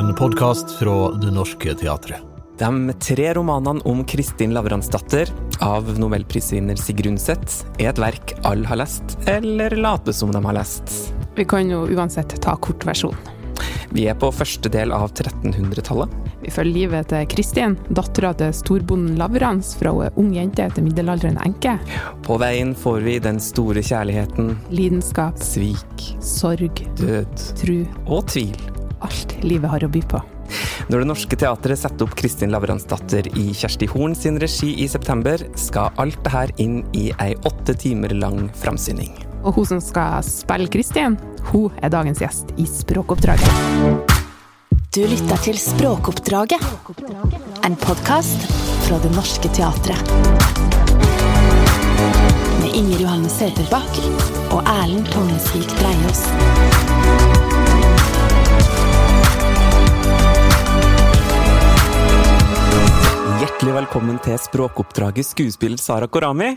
En podkast fra Det Norske Teatret. De tre romanene om Kristin Lavransdatter av nobelprisvinner Sigrun Seth er et verk alle har lest, eller later som de har lest. Vi kan jo uansett ta kortversjonen. Vi er på første del av 1300-tallet. Vi følger livet til Kristin, dattera til storbonden Lavrans fra hun er ung jente til middelaldrende enke. På veien får vi den store kjærligheten, Lidenskap, svik, sorg, død tru. og tvil. Alt livet har å by på. Når Det Norske Teatret setter opp Kristin Lavransdatter i Kjersti Horn sin regi i september, skal alt det her inn i ei åtte timer lang framsyning. Og hun som skal spille Kristin, hun er dagens gjest i Språkoppdraget. Du lytter til Språkoppdraget. En podkast fra Det Norske Teatret. Med Inger Johanne Søterbakk og Erlend Tongesvik Breiås. Hjertelig velkommen til Språkoppdraget, skuespiller Sara Korami.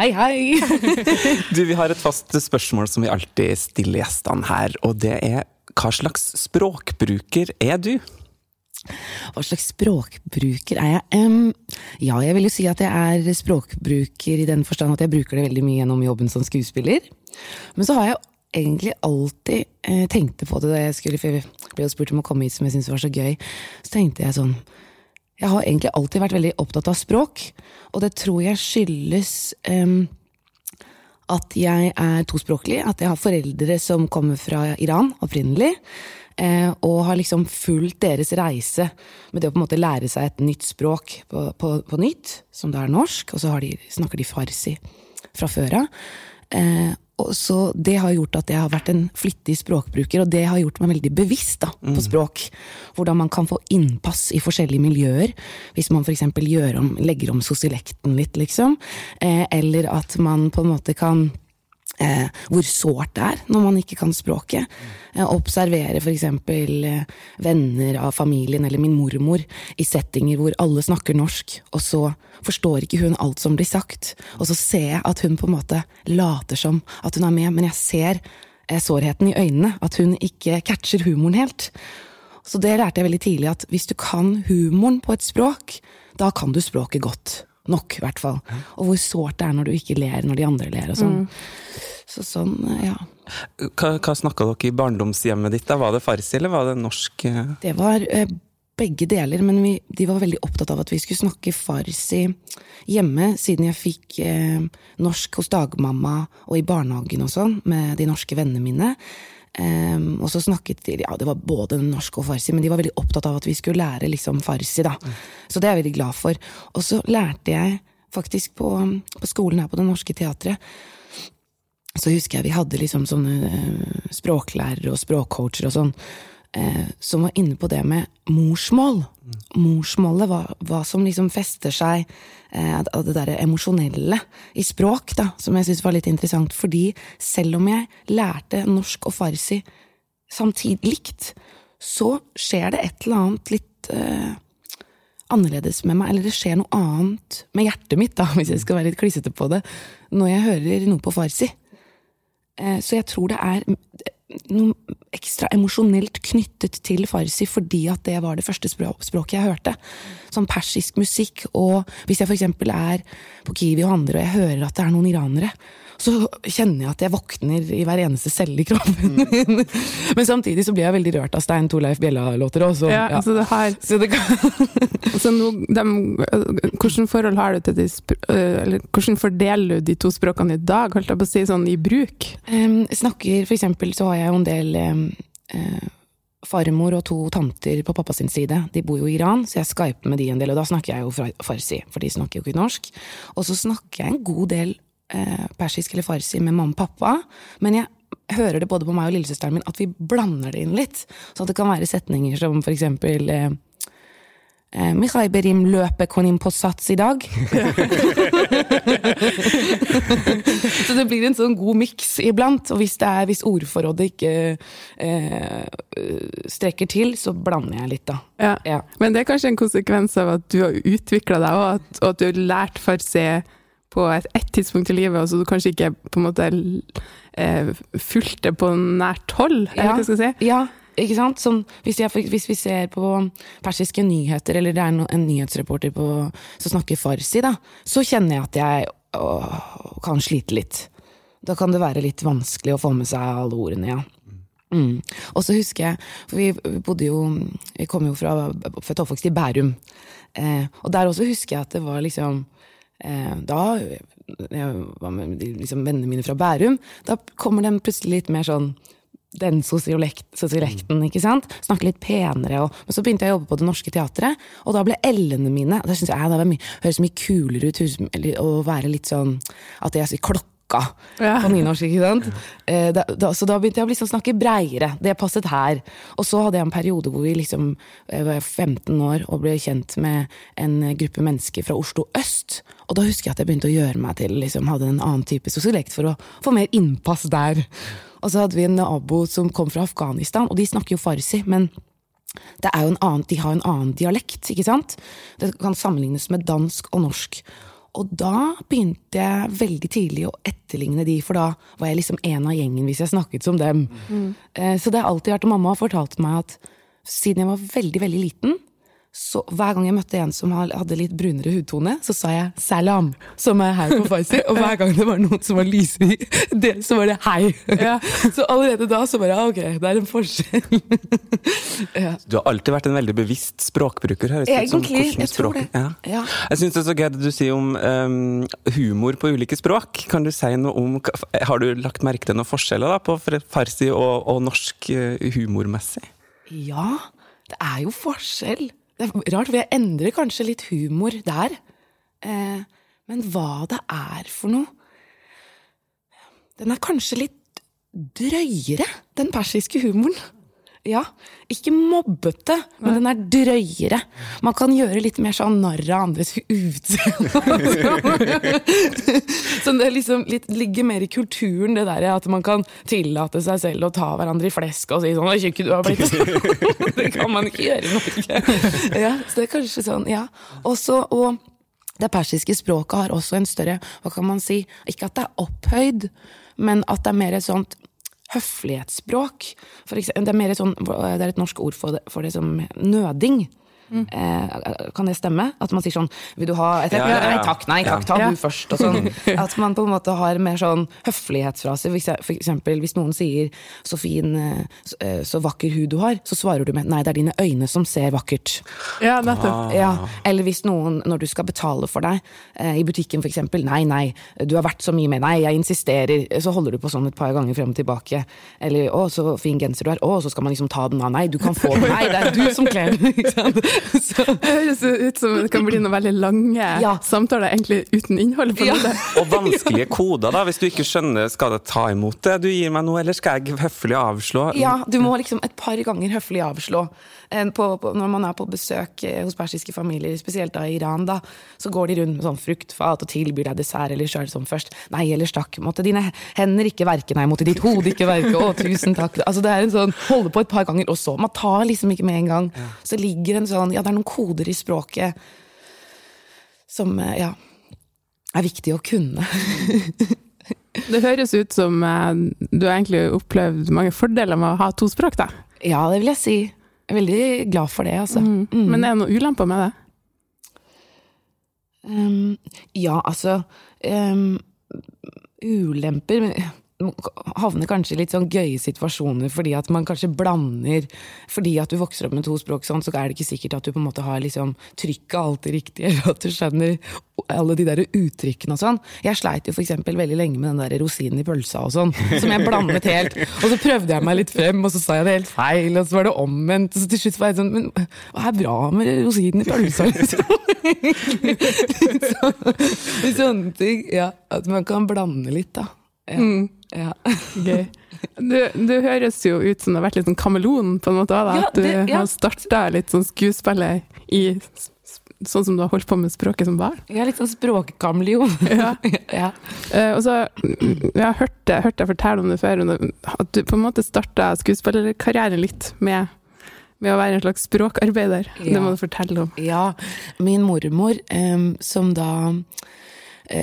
Hei, hei! Du, Vi har et fast spørsmål som vi alltid stiller gjestene her, og det er hva slags språkbruker er du? Hva slags språkbruker er jeg? Um, ja, jeg vil jo si at jeg er språkbruker i den forstand at jeg bruker det veldig mye gjennom jobben som skuespiller. Men så har jeg egentlig alltid eh, tenkte på det da jeg skulle, for jeg ble jo spurt om å komme hit som jeg syntes var så gøy. Så tenkte jeg sånn Jeg har egentlig alltid vært veldig opptatt av språk, og det tror jeg skyldes um, at jeg er tospråklig, at jeg har foreldre som kommer fra Iran opprinnelig. Eh, og har liksom fulgt deres reise med det å på en måte lære seg et nytt språk på, på, på nytt, som det er norsk, og så de, snakker de farsi fra før av. Og så Det har gjort at jeg har vært en flittig språkbruker, og det har gjort meg veldig bevisst da, på språk. Hvordan man kan få innpass i forskjellige miljøer. Hvis man f.eks. legger om sosialekten litt, liksom. Eh, eller at man på en måte kan eh, hvor sårt det er når man ikke kan språket. Eh, observere f.eks. Eh, venner av familien eller min mormor i settinger hvor alle snakker norsk, og så forstår ikke hun alt som blir sagt. Og så ser jeg at hun på en måte later som at hun er med, men jeg ser eh, sårheten i øynene, at hun ikke catcher humoren helt. Så det lærte jeg veldig tidlig, at hvis du kan humoren på et språk, da kan du språket godt. Nok, i hvert fall. Og hvor sårt det er når du ikke ler når de andre ler og sånn. Så sånn, ja. Hva, hva snakka dere i barndomshjemmet ditt? da? Var det farsi, eller var det norsk? eh? Det var eh, begge deler, men vi, de var veldig opptatt av at vi skulle snakke farsi hjemme, siden jeg fikk eh, norsk hos dagmamma og i barnehagen og sånn, med de norske vennene mine. Ehm, og så snakket de Ja, det var både norsk og farsi, men de var veldig opptatt av at vi skulle lære liksom farsi, da. Så det er jeg veldig glad for. Og så lærte jeg faktisk på, på skolen her på Det Norske Teatret så husker jeg vi hadde liksom sånne uh, språklærere og språkcoacher og sånn, eh, som var inne på det med morsmål. Morsmålet, hva, hva som liksom fester seg eh, av det derre emosjonelle i språk, da, som jeg syntes var litt interessant. Fordi selv om jeg lærte norsk og farsi samtidig likt, så skjer det et eller annet litt eh, annerledes med meg, eller det skjer noe annet med hjertet mitt, da, hvis jeg skal være litt klissete på det, når jeg hører noe på farsi. Eh, Så jeg tror det er noe ekstra emosjonelt knyttet til farsi fordi at det var det første språket jeg hørte. Sånn persisk musikk, og hvis jeg eksempel er på Kiwi og handler og jeg hører at det er noen iranere, så kjenner jeg at jeg våkner i hver eneste celle i kroppen min. Men samtidig så blir jeg veldig rørt av Stein Torleif Bjella-låter også. Ja, ja. Så det har Så det kan så nå, dem- Hvordan forhold har du til de øh, Eller hvordan fordeler du de to språkene i dag, holdt jeg på å si, sånn i bruk? Um, snakker, for eksempel så har jeg jo en del um, uh, farmor og to tanter på pappa sin side. De bor jo i Iran, så jeg skyper med de en del, og da snakker jeg jo farsi, for de snakker jo ikke norsk. Og så snakker jeg en god del eh, persisk eller farsi med mamma og pappa, men jeg hører det både på meg og lillesøsteren min at vi blander det inn litt. Så det kan være setninger som for eksempel eh, eh, Berim løper konim på sats i dag. Så det blir en sånn god miks iblant. Og hvis, er, hvis ordforrådet ikke eh, strekker til, så blander jeg litt, da. Ja. Ja. Men det er kanskje en konsekvens av at du har utvikla deg, og at, og at du har lært farsi på et, et tidspunkt i livet, og så du kanskje ikke på en måte eh, fulgte på nært hold, eller hva skal jeg si? Ja, Ikke sant? Sånn, hvis, jeg, hvis vi ser på persiske nyheter, eller det er no, en nyhetsreporter på, som snakker farsi, da, så kjenner jeg at jeg å, kan slite litt. Da kan det være litt vanskelig å få med seg alle ordene, ja. Mm. Og så husker jeg, for vi bodde jo Vi kom jo fra født og oppvokst i Bærum. Eh, og der også husker jeg at det var liksom Da jeg var med liksom, vennene mine fra Bærum, da kommer den plutselig litt mer sånn den sosiolekten, ikke sant. Snakke litt penere. Og, men så begynte jeg å jobbe på Det Norske Teatret, og da ble l-ene mine Da synes jeg det mye, høres mye kulere ut å være litt sånn At jeg sier klokka Ja. på nynorsk, ikke sant. Eh, da, da, så da begynte jeg å liksom snakke breiere. Det passet her. Og så hadde jeg en periode hvor vi liksom jeg var 15 år og ble kjent med en gruppe mennesker fra Oslo øst. Og da husker jeg at jeg begynte å gjøre meg til liksom, hadde en annen type sosiolekt for å få mer innpass der. Og så hadde vi en nabo som kom fra Afghanistan, og de snakker jo farsi, men det er jo en annen, de har en annen dialekt, ikke sant? Det kan sammenlignes med dansk og norsk. Og da begynte jeg veldig tidlig å etterligne de, for da var jeg liksom en av gjengen hvis jeg snakket som dem. Mm. Så det har alltid vært, og mamma har fortalt meg at siden jeg var veldig, veldig liten, så hver gang jeg møtte en som hadde litt brunere hudtone, så sa jeg 'salam', som er her på farsi. Og hver gang det var noen som var lysere, det, så var det 'hei'. Så allerede da så bare ah, ok, det er en forskjell. ja. Du har alltid vært en veldig bevisst språkbruker, høres det ut som. Egentlig, jeg tror språk- det. Ja. Ja. Jeg syns det er så gøy det du sier om um, humor på ulike språk. Kan du si noe om Har du lagt merke til noen forskjeller da, på farsi og, og norsk eh, humormessig? Ja, det er jo forskjell. Det er rart, for jeg endrer kanskje litt humor der. Eh, men hva det er for noe Den er kanskje litt drøyere, den persiske humoren. Ja, ikke mobbete, men den er drøyere. Man kan gjøre litt mer sånn narr av andres utseende. så det liksom litt, ligger mer i kulturen, det der at man kan tillate seg selv å ta hverandre i flesk og si sånn 'Hvor tjukk du har blitt'. det kan man ikke gjøre i Norge. ja, så det er kanskje sånn, ja. Også, og det persiske språket har også en større, hva kan man si, ikke at det er opphøyd, men at det er mer et sånt høflighetsspråk. Det, er mer et sånn, det er et norsk ord for det, for det som nøding. Eh, kan det stemme? At man sier sånn Vil du ha et Ja, ja, ja. Nei takk, nei takk, ta Ja. du først. Og sånn. At man på en måte har mer sånn høflighetsfraser. For eksempel hvis noen sier 'så fin, eh, så, vakker hud du har', så svarer du med 'nei, det er dine øyne som ser vakkert'. Ja, nettopp. Ja, eller hvis noen, når du skal betale for deg, eh, i butikken for eksempel, nei, nei, du har vært så mye med, nei, jeg insisterer, så holder du på sånn et par ganger frem og tilbake. Eller, å, så fin genser du har, å, så skal man liksom ta den av, nei, du kan få den, nei, det er du som kler den? Så, Det høres ut som det kan bli noen veldig lange Ja. samtaler, egentlig uten innhold. på Ja. Og vanskelige koder, da. Hvis du ikke skjønner, skal jeg ta imot det du gir meg nå, eller skal jeg høflig avslå? ja, du må liksom et par ganger høflig avslå. Eh, På, på, når man er på besøk eh, hos persiske familier, spesielt da i Iran, da, så går de rundt med sånn fruktfat og tilbyr deg dessert eller sjøl som først. Nei, ellers takk. Måtte dine hender ikke verke, nei, måtte ditt hode ikke verke, å, tusen takk. Altså, det er en sånn holde på et par ganger, og så Man tar liksom ikke med en gang. Så ligger en sånn Ja, det er noen koder i språket som, eh, ja, er viktig å kunne. Det høres ut som eh, du har egentlig opplevd mange fordeler med å ha to språk, da. Ja, det vil jeg si. Jeg er veldig glad for det, altså. Mm. Men er det noen ulemper med det? Um, ja, altså um, Ulemper men Havner kanskje i litt sånn gøye situasjoner fordi at man kanskje blander Fordi at du vokser opp med to språk sånn, så er det ikke sikkert at du på en måte har liksom trykket alltid riktig, eller at du skjønner alle de der uttrykkene og sånn. Jeg sleit jo eksempel veldig lenge med den der rosinen i pølsa og sånn, som jeg blandet helt. Og så prøvde jeg meg litt frem, og så sa jeg det helt feil, og så var det omvendt. Og så til slutt var jeg sånn Men hva er bra med rosinen i pølsa, liksom? sånn, litt sånne ting. Ja, at man kan blande litt, da. Ja. Mm. Ja. Gøy. Du, du høres jo ut som du har vært litt sånn kameleon, på en måte. Da. Ja, At du det- ja. har starta litt sånn skuespiller i Sånn som du har holdt på med språket som barn. Jeg er litt sånn språkkameleon. Ja. ja. Uh, og så, Jeg har hørt, det- hørt deg fortelle om det før, at du på en måte starta skuespillerkarrieren litt med, med å være en slags språkarbeider. Ja. Det må du fortelle om. Ja, min mormor, um, som da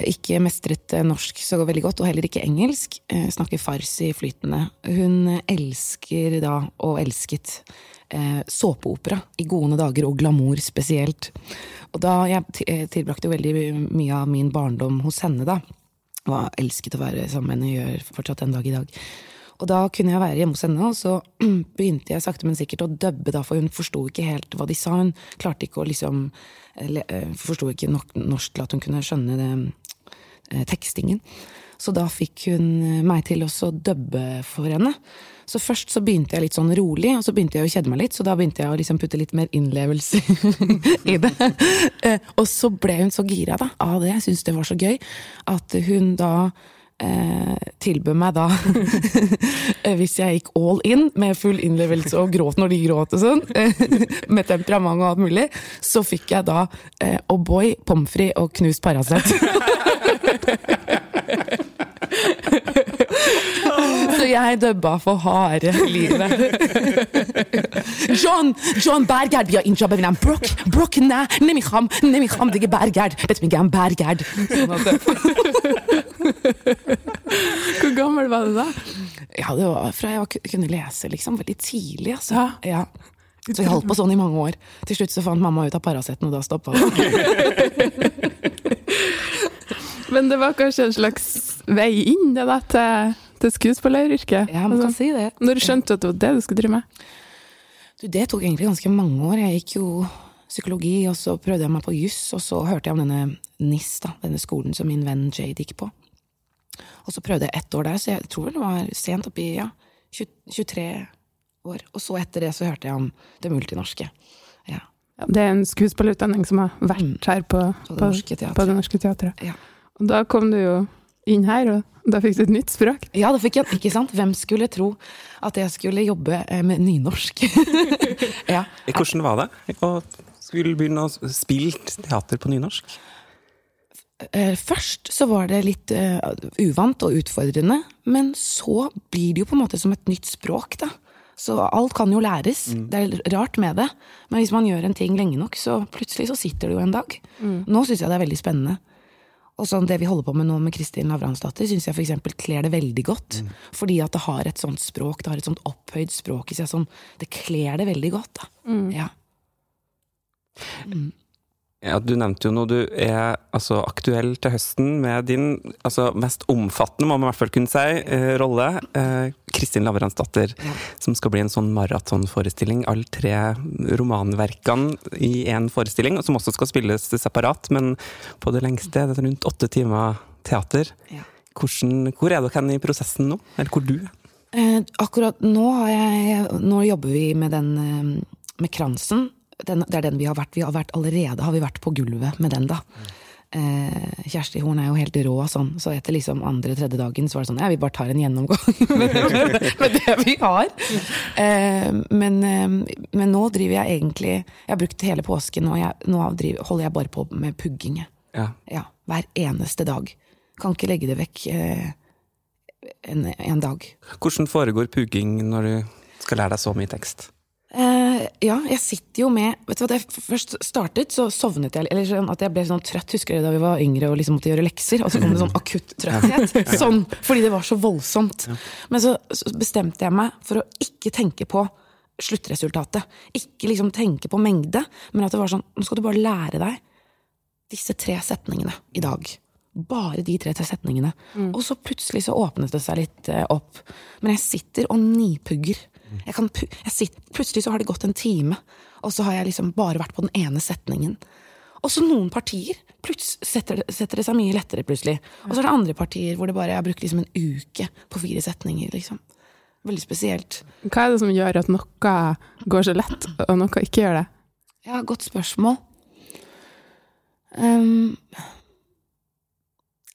ikke mestret eh, norsk så veldig godt, og heller ikke engelsk. eh, Snakker farsi flytende. Hun elsker da, og elsket, eh, såpeopera i gode dager, og glamour spesielt. Og da jeg eh, tilbrakte jo veldig mye av min barndom hos henne, da. Og elsket å være sammen med henne, gjør fortsatt en dag i dag. Og da kunne jeg være hjemme hos henne, og så begynte jeg sakte, men sikkert å dubbe, da, for hun forsto ikke helt hva de sa. Hun klarte ikke å liksom eh, Forsto ikke nok norsk til at hun kunne skjønne det, eh, tekstingen. Så da fikk hun eh, meg til å dubbe for henne. Så først så begynte jeg litt sånn rolig, og så begynte jeg å kjede meg litt, så da begynte jeg å liksom putte litt mer innlevelse i det. Eh, Og så ble hun så gira av det, jeg syntes det var så gøy, at hun da eh, tilbød meg da Hvis jeg gikk all in med full innlevelse og gråt når de gråt og sånn, med temperament og alt mulig, så fikk jeg da eh, O'boy, pommes frites og knust Paracet. Så jeg dubba for harde livet. John! John Bergerd! Vi har injabba vinam. Nei, nemi ham, nemi ham, Det er Bergerd! Vet ikke om Bergerd. Hvor gammel var du da? Ja, Det var fra jeg kunne lese, liksom. Veldig tidlig, altså. Ja. Så jeg holdt på sånn i mange år. Til slutt så fant mamma ut av Paraceten, og da stoppa hun. Men det var kanskje en slags vei inn det da, til, til skuespilleryrket? Ja, man kan Altså, si det. Når du skjønte at det var det du skulle drive med? Du, det tok egentlig ganske mange år. Jeg gikk jo psykologi, og så prøvde jeg meg på juss, og så hørte jeg om denne NIS, da, denne skolen som min venn Jade gikk på. Og så prøvde jeg ett år der, så jeg tror det var sent oppi ja, 23 år. Og så etter det så hørte jeg om det multinorske. Ja. Ja, det er en skuespillerutdanning som har vært her på, På Det Norske på Det Norske Teatret. Ja. Og da kom du jo inn her, og da fikk du et nytt språk. Ja, det fikk jeg, ikke sant? Hvem skulle tro at jeg skulle jobbe eh, med nynorsk? ja. Hvordan var det å skulle begynne å spille teater på nynorsk? Eh, Først så var det litt eh, uvant og utfordrende, men så blir det jo på en måte som et nytt språk, da. Så alt kan jo læres. Det er rart med det. Men hvis man gjør en ting lenge nok, så plutselig så sitter det jo en dag. Nå syns jeg det er veldig spennende. Og sånn det vi holder på med nå med Kristin Lavransdatter, syns jeg f.eks. kler det veldig godt. Fordi at det har et sånt språk, det har et sånt opphøyd språk i seg. Sånn, det kler det veldig godt, da. Ja. Ja, Du nevnte jo noe. du er altså, aktuell til høsten med din altså, mest omfattende, må man i hvert fall kunne si, eh, rolle. Eh, Kristin Lavransdatter, Ja. som skal bli en sånn maratonforestilling. Alle tre romanverkene i én forestilling, som også skal spilles separat, men på det lengste det er rundt åtte timer teater. Ja. Hvordan, hvor er dere i prosessen nå? Eller hvor du er? Eh, akkurat nå har jeg Nå jobber vi med den eh, med kransen. Den, det er den vi har vært. Vi har vært allerede har vi vært på gulvet med den, da. Eh, Kjersti Horn er jo helt rå sånn, så etter liksom andre-tredje dagen så var det sånn Ja, vi bare tar en gjennomgang med, med det vi har. Eh, men, eh, men nå driver jeg egentlig Jeg har brukt hele påsken, og jeg, nå driver, holder jeg bare på med pugging. Ja. Ja, hver eneste dag. Kan ikke legge det vekk eh, en, en dag. Hvordan foregår pugging når du skal lære deg så mye tekst? Eh, ja, jeg sitter jo med Vet du hva, da jeg først startet, så sovnet jeg Eller sånn at jeg ble sånn trøtt, husker dere da vi var yngre og liksom måtte gjøre lekser? Og så kom det sånn akutt trøtthet. Sånn, fordi det var så voldsomt. Men så, så bestemte jeg meg for å ikke tenke på sluttresultatet. Ikke liksom tenke på mengde, men at det var sånn Nå skal du bare lære deg disse tre setningene i dag. Bare de tre setningene. Og så plutselig så åpnet det seg litt eh, opp. Men jeg sitter og nipugger. Jeg kan jeg sitter, plutselig så har det gått en time, og så har jeg liksom bare vært på den ene setningen. Og så noen partier setter setter det seg mye lettere plutselig. Og så er det andre partier hvor det bare jeg har brukt liksom en uke på fire setninger. liksom. Veldig spesielt. Hva er det som gjør at noe går så lett, og noe ikke gjør det? Ja, godt spørsmål. Um,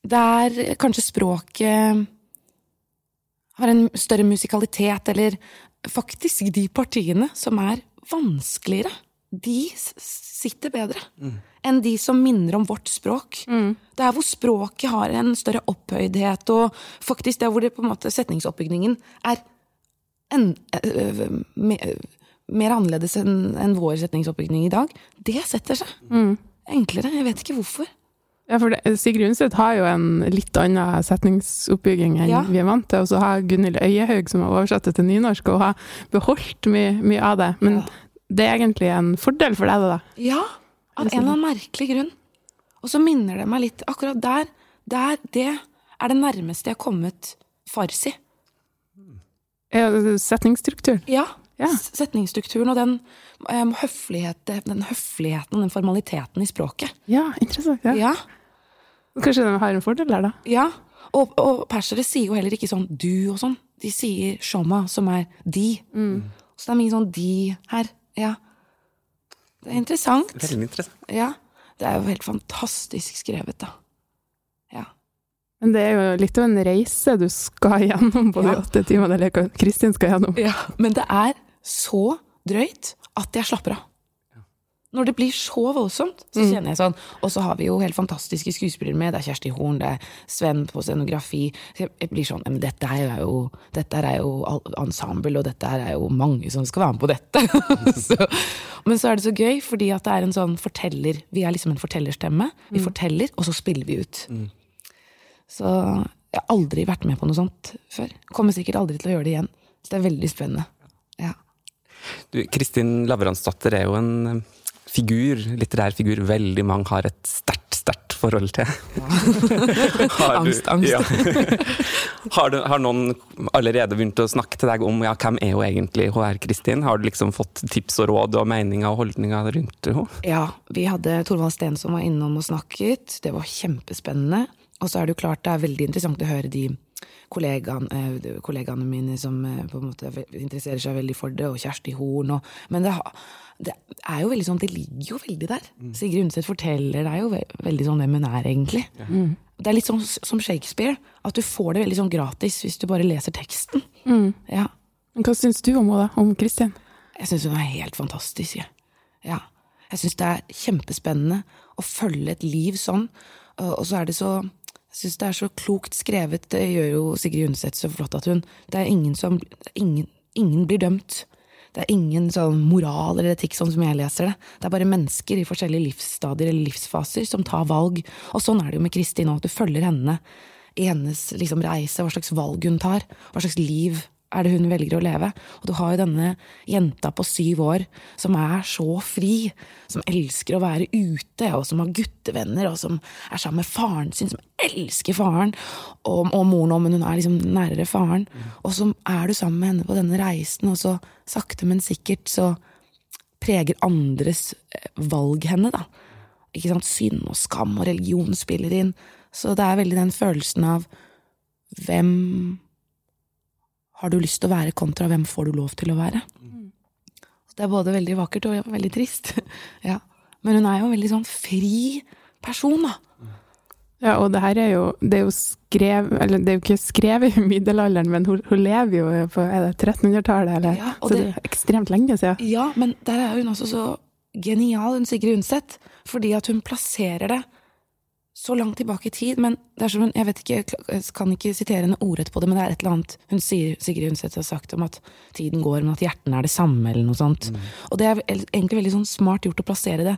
det er kanskje språket har en større musikalitet, eller faktisk de partiene som er vanskeligere, de sitter bedre enn de som minner om vårt språk. Det er hvor språket har en større opphøydhet, og faktisk det er hvor det på en måte setningsoppbygningen er en, øh, øh, me- øh, mer annerledes enn en vår setningsoppbygning i dag, det setter seg. Enklere. Jeg vet ikke hvorfor. Ja, for det, Sigrid Undset har jo en litt annen setningsoppbygging enn Ja. vi er vant til. Og så har Gunhild Øyehaug, som har oversatt det til nynorsk, og har beholdt mye, mye av det. Men Ja. det er egentlig en fordel for deg, det, da. Ja, av en eller annen merkelig grunn. Og så minner det meg litt Akkurat der, der det er det nærmeste jeg har kommet farsi. Ja, Setningsstruktur. Ja. Ja. Setningsstrukturen og den, um, høflighet, den høfligheten den formaliteten i språket. Ja, interessant. Ja. Ja. Kanskje de har en fordel der, da. ja. Og, og persere sier jo heller ikke sånn du og sånn. De sier shoma, som er de. Så det er mye sånn de her. Ja. Det er interessant. Veldig interessant. Ja. Det er jo helt fantastisk skrevet, da. Ja. Men det er jo litt av en reise du skal gjennom på de Ja. åtte timene, eller hva Kristin skal gjennom. Ja, men det er så drøyt at jeg slapper av. Når det blir så voldsomt, så kjenner jeg sånn Og så har vi jo helt fantastiske skuespillere med. Det er Kjersti Horn, det er Sven på scenografi. Så jeg blir sånn Men dette er jo Dette er jo ensemble, og dette er jo mange som skal være med på dette. så, men så er det så gøy, fordi at det er en sånn forteller Vi er liksom en fortellerstemme. Vi forteller, og så spiller vi ut. Så jeg har aldri vært med på noe sånt før. Kommer sikkert aldri til å gjøre det igjen. Så det er veldig spennende. Ja. Du, Kristin Lavransdatter er jo en figur, litterær figur, veldig mange har et sterkt, sterkt forhold til. Har du- Angst, angst. Ja. har, du, har noen allerede begynt å snakke til deg om ja, hvem er hun egentlig, hun er Kristin? Har du liksom fått tips og råd og meninger og holdninger rundt henne? Ja, vi hadde Torvald Steen som var innom og snakket. Det var kjempespennende. Og så er det jo klart det er veldig interessant å høre de kollegaene, eh, kollegaene mine som eh, på en måte interesserer seg veldig for det, og Kjersti Horn og Men det, har- det er jo veldig sånn, det ligger jo veldig der. Sigrid Undset forteller deg jo ve veldig sånn hvem hun er, egentlig. Det er litt sånn som Shakespeare, at du får det veldig sånn gratis hvis du bare leser teksten. Ja. Hva syns du om henne. Om Kristin? Jeg syns hun er helt fantastisk. Jeg. Ja. Jeg syns det er kjempespennende å følge et liv sånn. Og så er det så Jeg syns det er så klokt skrevet. Det gjør jo Sigrid Undset så flott at hun Det er ingen som ingen, ingen blir dømt. Det er ingen sånn moral eller etikk sånn som jeg leser det. Det er bare mennesker i forskjellige livsstadier eller livsfaser som tar valg. Og sånn er det jo med Kristin òg, at du følger henne i hennes liksom, reise, hva slags valg hun tar, hva slags liv er det hun velger å leve. Og du har jo denne jenta på syv år som er så fri, som elsker å være ute, og som har guttevenner, og som er sammen med faren sin, som elsker faren, og, og moren òg, men hun er liksom nærere faren. Og så er du sammen med henne på denne reisen, og så sakte, men sikkert så preger andres eh, valg henne, da. Ikke sant? Synd og skam og religion spiller inn. Så det er veldig den følelsen av hvem har du lyst til å være, kontra hvem får du lov til å være. Så Det er både veldig vakkert og veldig trist. ja. Men hun er jo en veldig sånn fri person, da. Ja, og det her er jo Det er jo skrev, eller det er jo ikke skrevet i middelalderen, men hun, hun lever jo på er det 1300-tallet, eller Ja, og Så det det- er ekstremt lenge siden. Ja, men der er hun også så genial, hun Sigrid Undset, fordi at hun plasserer det så langt tilbake i tid. Men det er som hun, jeg vet ikke, jeg kan ikke sitere henne ordrett på det, men det er et eller annet hun sier, Sigrid Undset har sagt om at tiden går, men at hjertene er det samme, eller noe sånt. Og det er egentlig veldig sånn smart gjort å plassere det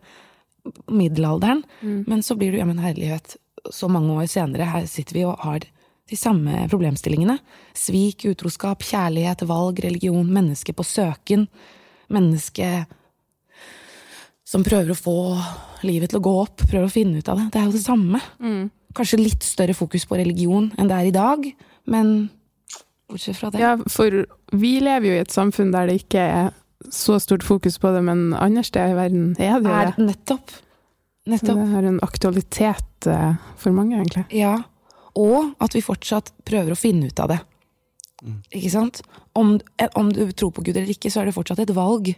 middelalderen, middelalderen, men så blir det ja, men herlighet, så mange år senere, her sitter vi og har de samme problemstillingene. Svik, utroskap, kjærlighet, valg, religion, menneske på søken. Menneske som prøver å få livet til å gå opp, prøver å finne ut av det. Det er jo det samme. Kanskje litt større fokus på religion enn det er i dag, men bortsett fra det. Ja, for vi lever jo i et samfunn der det ikke er så stort fokus på det, men andre steder i verden er det jo er det. nettopp. Så Nettopp. det har en aktualitet eh, for mange, egentlig. Ja. Og at vi fortsatt prøver å finne ut av det. Ikke sant? Om, om du tror på Gud eller ikke, så er det fortsatt et valg.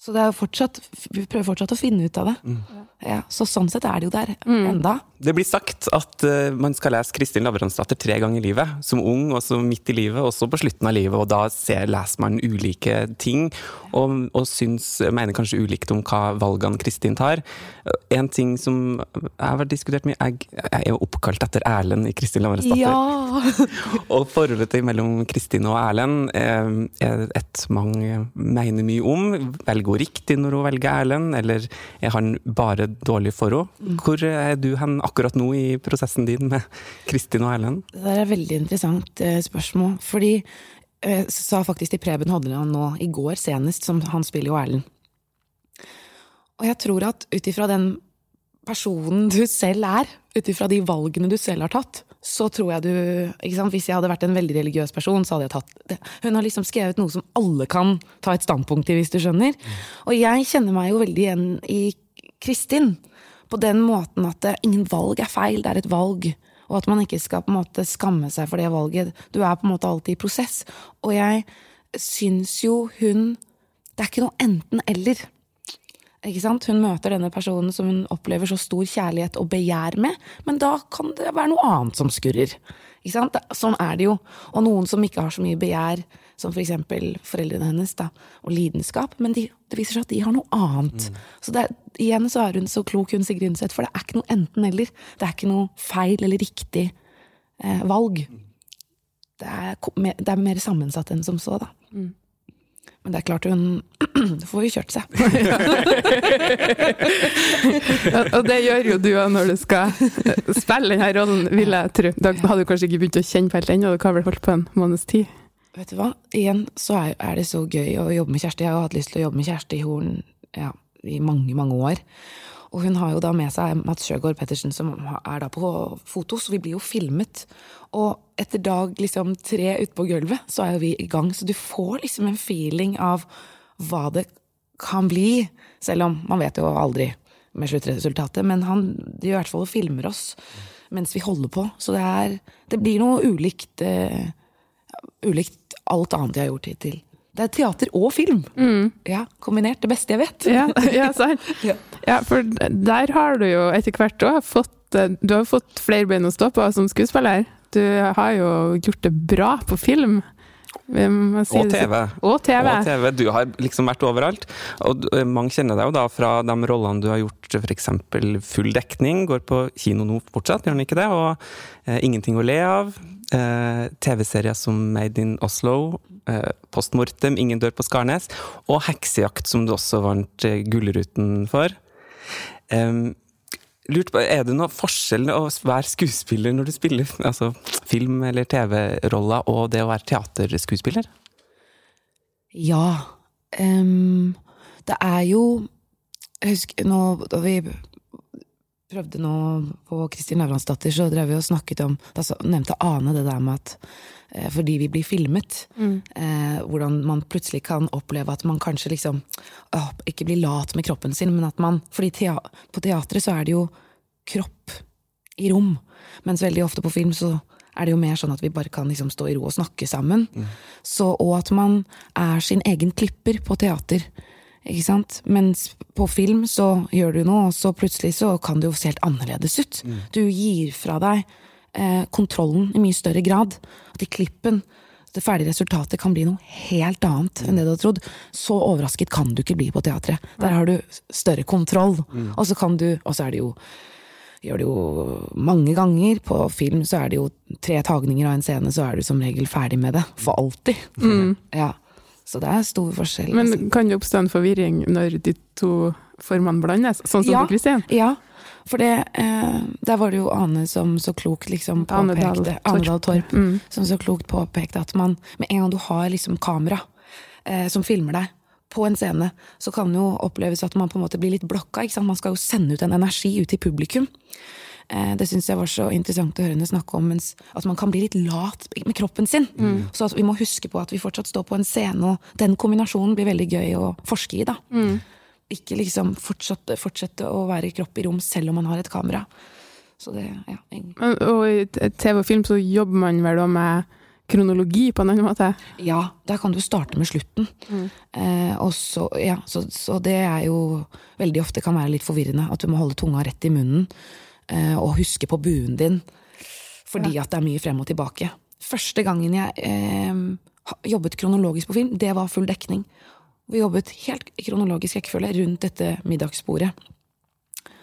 Så det er jo fortsatt, vi prøver fortsatt å finne ut av det. Ja, så sånn sett er det jo der enda. Det blir sagt at uh, man skal lese Kristin Lavransdatter tre ganger i livet. Som ung, og så midt i livet, og så på slutten av livet. Og da ser, leser man ulike ting, og, og syns, mener kanskje ulikt om hva valgene Kristin tar. En ting som jeg har diskutert mye, jeg, jeg er jo oppkalt etter Erlend i Kristin Lavransdatter. Ja! Og forholdet mellom Kristin og Erlend eh, er et mange mener mye om. Velger velger riktig når hun velger Erlend, eller er han bare dårlig for henne? Hvor er du hen akkurat nå i prosessen din med Kristin og Erlend? Det er et veldig interessant eh, spørsmål. Fordi jeg sa faktisk til Preben Hodland nå i går senest, som han spiller jo Erlend. Og jeg tror at ut ifra den personen du selv er, ut ifra de valgene du selv har tatt, så tror jeg du? Hvis jeg hadde vært en veldig religiøs person, så hadde jeg tatt det. Hun har liksom skrevet noe som alle kan ta et standpunkt i, hvis du skjønner. Og jeg kjenner meg jo veldig igjen i Kristin. På den måten at det, ingen valg er feil, det er et valg. Og at man ikke skal på en måte skamme seg for det valget. Du er på en måte alltid i prosess. Og jeg syns jo hun Det er ikke noe enten-eller. Ikke sant? Hun møter denne personen som hun opplever så stor kjærlighet og begjær med, men da kan det være noe annet som skurrer. Ikke sant? Sånn er det jo. Og noen som ikke har så mye begjær, som for eksempel foreldrene hennes, da, og lidenskap, men de, det viser seg at de har noe annet. Så det er, igjen så er hun så klok, hun Sigrid Undset, for det er ikke noe enten-eller. Det er ikke noe feil eller riktig eh, valg. Det er, det er mer sammensatt enn som så, da. Men det er klart hun får jo kjørt seg. Og det gjør jo du òg når du skal eh, spille denne rollen, vil jeg tro. Da hadde du kanskje ikke begynt å kjenne på helt ennå, du har vel holdt på en måneds tid. Vet du hva? Igjen så er, det så gøy å jobbe med Kjersti. Jeg har hatt lyst til å jobbe med Kjersti Horn ja, i mange, mange år. Og hun har jo da med seg Mats Sjøgaard Pettersen, som er da på foto, så vi blir jo filmet. Og etter dag liksom tre ute på gulvet, så er jo vi i gang. Så du får liksom en feeling av hva det kan bli. Selv om man vet jo aldri med sluttresultatet. Men han i hvert fall filmer oss mens vi holder på. Så det, er, det blir noe ulikt. uh, ulikt alt annet jeg har gjort hittil. Det er teater og film. Ja, Kombinert. Det beste jeg vet. Ja, ja. Ja. Ja, for der har du jo etter hvert òg fått eh, Du har fått flere bein å stå på som skuespiller. Du har jo gjort det bra på film. Si Og TV. Og TV. Og TV. Du har liksom vært overalt. Og mange kjenner deg jo da fra de rollene du har gjort f.eks. full dekning, går på kino nå fortsatt, gjør den ikke det? Og eh, Ingenting å le av. Eh, TV-serier som Made in Oslo, eh, Postmortem, Ingen dør på Skarnes, og Heksejakt, som du også vant eh, Gullruten for. Em, lurt på, Er det noe forskjell å være skuespiller når du spiller altså, film- eller TV-roller, og det å være teaterskuespiller? Ja. Um, det er jo Jeg husker nå da vi prøvde nå på Kristin Lavransdatter, så drev vi og snakket om Da nevnte Ane det der med at eh, fordi vi blir filmet, eh, hvordan man plutselig kan oppleve at man kanskje liksom å, Ikke blir lat med kroppen sin, men at man fordi tea på teatret så er det jo kropp i rom, mens veldig ofte på film så er det jo mer sånn at vi bare kan liksom stå i ro og snakke sammen. Så, og at man er sin egen klipper på teater. Ikke sant? Mens på film så gjør du noe, og så plutselig så kan det jo se helt annerledes ut. Du gir fra deg eh, kontrollen i mye større grad. At i klippen det ferdige resultatet kan bli noe helt annet enn det du hadde trodd. Så overrasket kan du ikke bli på teatret. Der har du større kontroll. Og så kan du Og så er det jo gjør det jo mange ganger. På film så er det jo tre tagninger av en scene, så er du som regel ferdig med det. For alltid. Ja. Så det er stor forskjell. Men kan det oppstå en forvirring når de to formene blandes, sånn som Ja. på Kristin? Ja, for det, eh, der var det jo Ane som så klokt liksom påpekte Torp. Dahl Torp. Mm. Som så klokt påpekte at man med en gang du har liksom kamera eh, som filmer deg på en scene, så kan det jo oppleves at man på en måte blir litt blokka. Man skal jo sende ut en energi ut til publikum. Eh, det syns jeg var så interessant å høre henne snakke om, mens at man kan bli litt lat med kroppen sin. Så at vi må huske på at vi fortsatt står på en scene, og den kombinasjonen blir veldig gøy å forske i. da. Ikke liksom fortsette, fortsette å være kropp i rom selv om man har et kamera. Så det, ja, Og i TV og film så jobber man vel da med kronologi på en annen måte? ja, der kan du starte med slutten. Eh, og så, ja, så, så det er jo veldig ofte kan være litt forvirrende. At du må holde tunga rett i munnen. Eh, og huske på buen din. Fordi at det er mye frem og tilbake. Første gangen jeg eh, jobbet kronologisk på film, det var full dekning. Vi jobbet helt i kronologisk rekkefølge rundt dette middagsbordet.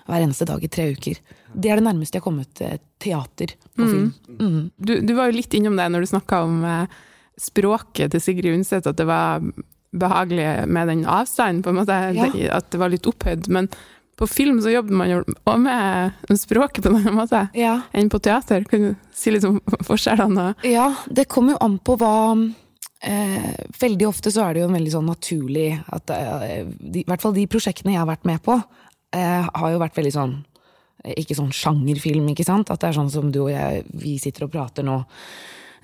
Hver eneste dag i tre uker. Det er det nærmeste jeg har kommet eh, teater på film. Mm. Du, du var jo litt innom det når du snakka om eh, språket til Sigrid Undset, at det var behagelig med den avstanden, på en måte. Ja. At det var litt opphøyd. Men på film så jobber man jo også med språket på en annen måte Ja. enn på teater. Kan du si litt om forskjellene? Ja, det kommer jo an på hva eh, Veldig ofte så er det jo en veldig sånn naturlig at eh, de, I hvert fall de prosjektene jeg har vært med på, eh, har jo vært veldig sånn eh, Ikke sånn sjangerfilm, ikke sant? At det er sånn som du og jeg, vi sitter og prater nå.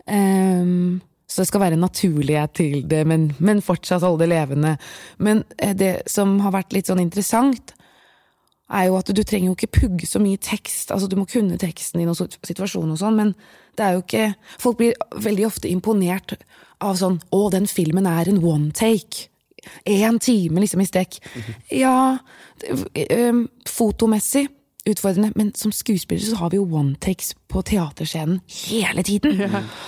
Um, så det skal være naturlighet til det, men, men fortsatt holde det levende. Men eh, det som har vært litt sånn interessant, er jo at du trenger jo ikke pugge så mye tekst. Altså Du må kunne teksten i noen situasjon og sånn, men det er jo ikke Folk blir veldig ofte imponert av sånn 'Å, den filmen er en one take'. Én time liksom i strekk. Ja, det- ø, fotomessig utfordrende, men som skuespiller så har vi jo one takes på teaterscenen hele tiden.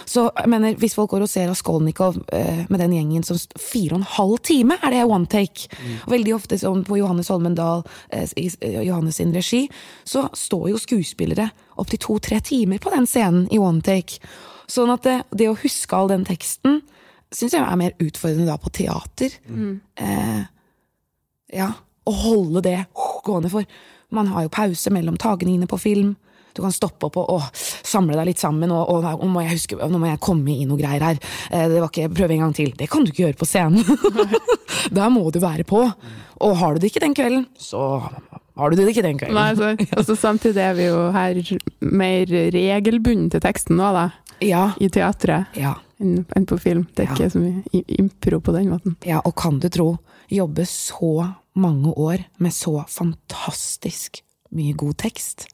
Så jeg mener, hvis folk går og ser Raskolnikov eh, med den gjengen som fire og en halv time, er det one take. Og veldig ofte som på Johannes Holmendal, eh, i eh, Johannes sin regi, så står jo skuespillere opptil to-tre timer på den scenen i one take. Sånn at det, det å huske all den teksten syns jeg er mer utfordrende da på teater. Eh, ja, å holde det gående for. Man har jo pause mellom tagningene på film. Du kan stoppe opp og, og samle deg litt sammen. Og, og, og må jeg huske, nå må jeg komme i noe greier her. Eh, det var ikke, Prøv en gang til. Det kan du ikke gjøre på scenen. Der må du være på. Og har du det ikke den kvelden, så har du det ikke den kvelden. Nei, altså, og samtidig er vi jo her mer regelbundet til teksten nå, da. Ja, I teatret ja, enn på film. Det er Ja. ikke så mye impro på den måten. ja, og kan du tro, jobbe så mange år med så fantastisk mye god tekst.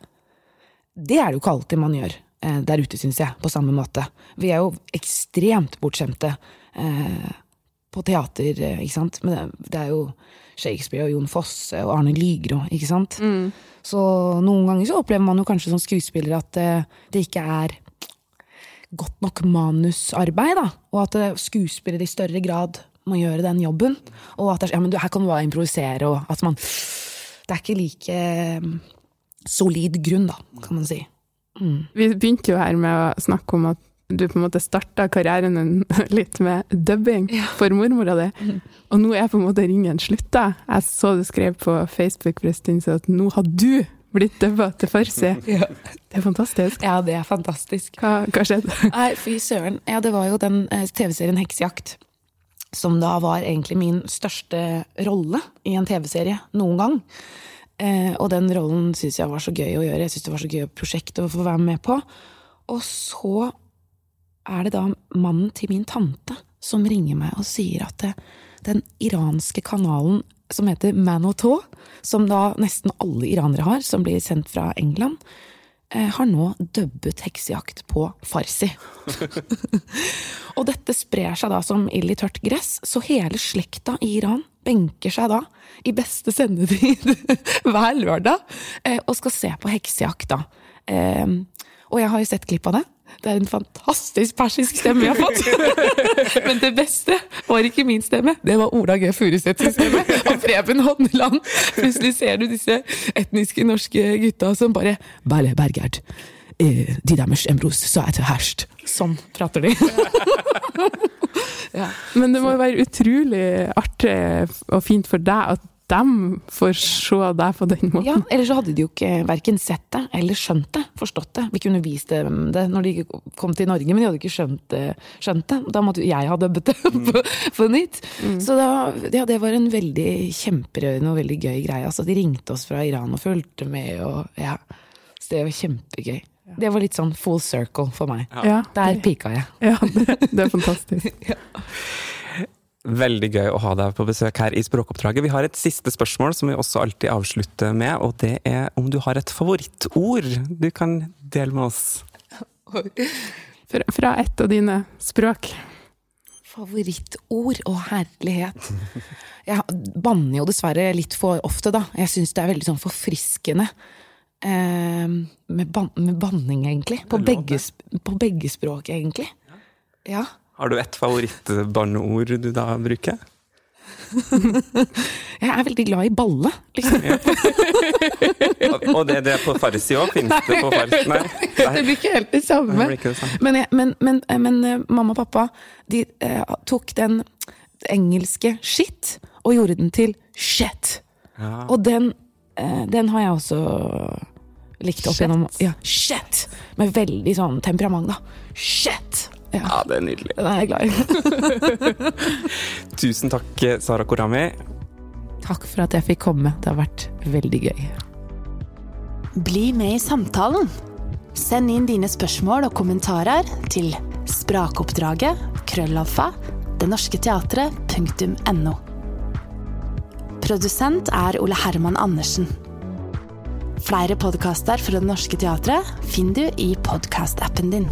Det er det jo ikke alltid man gjør eh, der ute, syns jeg, på samme måte. Vi er jo ekstremt bortskjemte eh, på teater, eh, ikke sant. Men det, er jo Shakespeare og Jon Fosse og Arne Ligro, ikke sant. Så noen ganger så opplever man jo kanskje som skuespiller at eh, det ikke er godt nok manusarbeid, da. Og at eh, skuespillere i større grad må gjøre den jobben. Og at det ja, men du, her kan du bare improvisere, og at man Det er ikke like eh, solid grunn, da, kan man si. Vi begynte jo her med å snakke om at du på en måte starta karrieren din litt med dubbing for mormora di. Og nå er på en måte ringen slutta. Jeg så du skrev på Facebook for en stund siden at nå har du blitt dubba til farsi. Ja. Det er fantastisk. Ja, det er fantastisk. Hva, hva skjedde? Nei, fy søren. Ja, det var jo den eh, TV-serien Heksejakt. Som da var egentlig min største rolle i en TV-serie noen gang. Eh, og den rollen syns jeg var så gøy å gjøre. Jeg syns det var så gøy prosjekt å få være med på. Og så er det da mannen til min tante som ringer meg og sier at det, den iranske kanalen som heter Manotau, som da nesten alle iranere har, som blir sendt fra England, har nå dubbet heksejakt på farsi. og dette sprer seg da som ild i tørt gress, så hele slekta i Iran benker seg da i beste sendetid hver lørdag eh, og skal se på heksejakt, da. Eh, og jeg har jo sett klipp av det. Det er en fantastisk persisk stemme vi har fått! Men det beste var ikke min stemme, det var Ola G. Furuseths stemme. Og Preben Håndeland. Plutselig ser du disse etniske norske gutta som bare Bale Bergerd. Eh, de deres embros så er det herst. Sånn prater de. ja. Men det må jo være utrolig artig og fint for deg at de får se deg på den måten. ja, Eller så hadde de jo ikke verken sett det eller skjønt det. Forstått det. Vi kunne vist dem det når de kom til Norge, men de hadde ikke skjønt det. Skjønt det. Da måtte jeg ha dubbet det på, på nytt. Så da, ja, det var en veldig kjemperørende og veldig gøy greie. Altså, de ringte oss fra Iran og fulgte med og ja. Så det var kjempegøy. Det var litt sånn full circle for meg. Ja, Der pika jeg. ja, det, det er fantastisk. Veldig gøy å ha deg på besøk her i Språkoppdraget. Vi har et siste spørsmål som vi også alltid avslutter med, og det er om du har et favorittord du kan dele med oss. Fra, fra et av dine språk. Favorittord og herlighet. Jeg banner jo dessverre litt for ofte, da. Jeg syns det er veldig sånn forfriskende. Eh, med, ban med banning, egentlig. På begge, på begge språk, egentlig. Ja. Har du et favorittbarneord du da bruker? Jeg er veldig glad i balle, liksom. Og- Og det er det på farsi òg? Fins det på farsi? Nei. Det blir ikke helt det samme. Det det samme. Men, jeg, men, men, men eh, mamma og pappa de eh, tok den engelske shit og gjorde den til shit. Ja. Og den, eh, den har jeg også likt opp Shit. gjennom Ja, shit! Med veldig sånn temperament, da. Shit! Ja, ja, det er nydelig. den er jeg glad i. Tusen takk, Sara Korami. Takk for at jeg fikk komme. Det har vært veldig gøy. Bli med i samtalen. Send inn dine spørsmål og kommentarer til sprakoppdraget krøllalfa denorsketeatret.no. Produsent er Ole Herman Andersen. Flere podkaster fra Det Norske Teatret finner du i podkastappen din.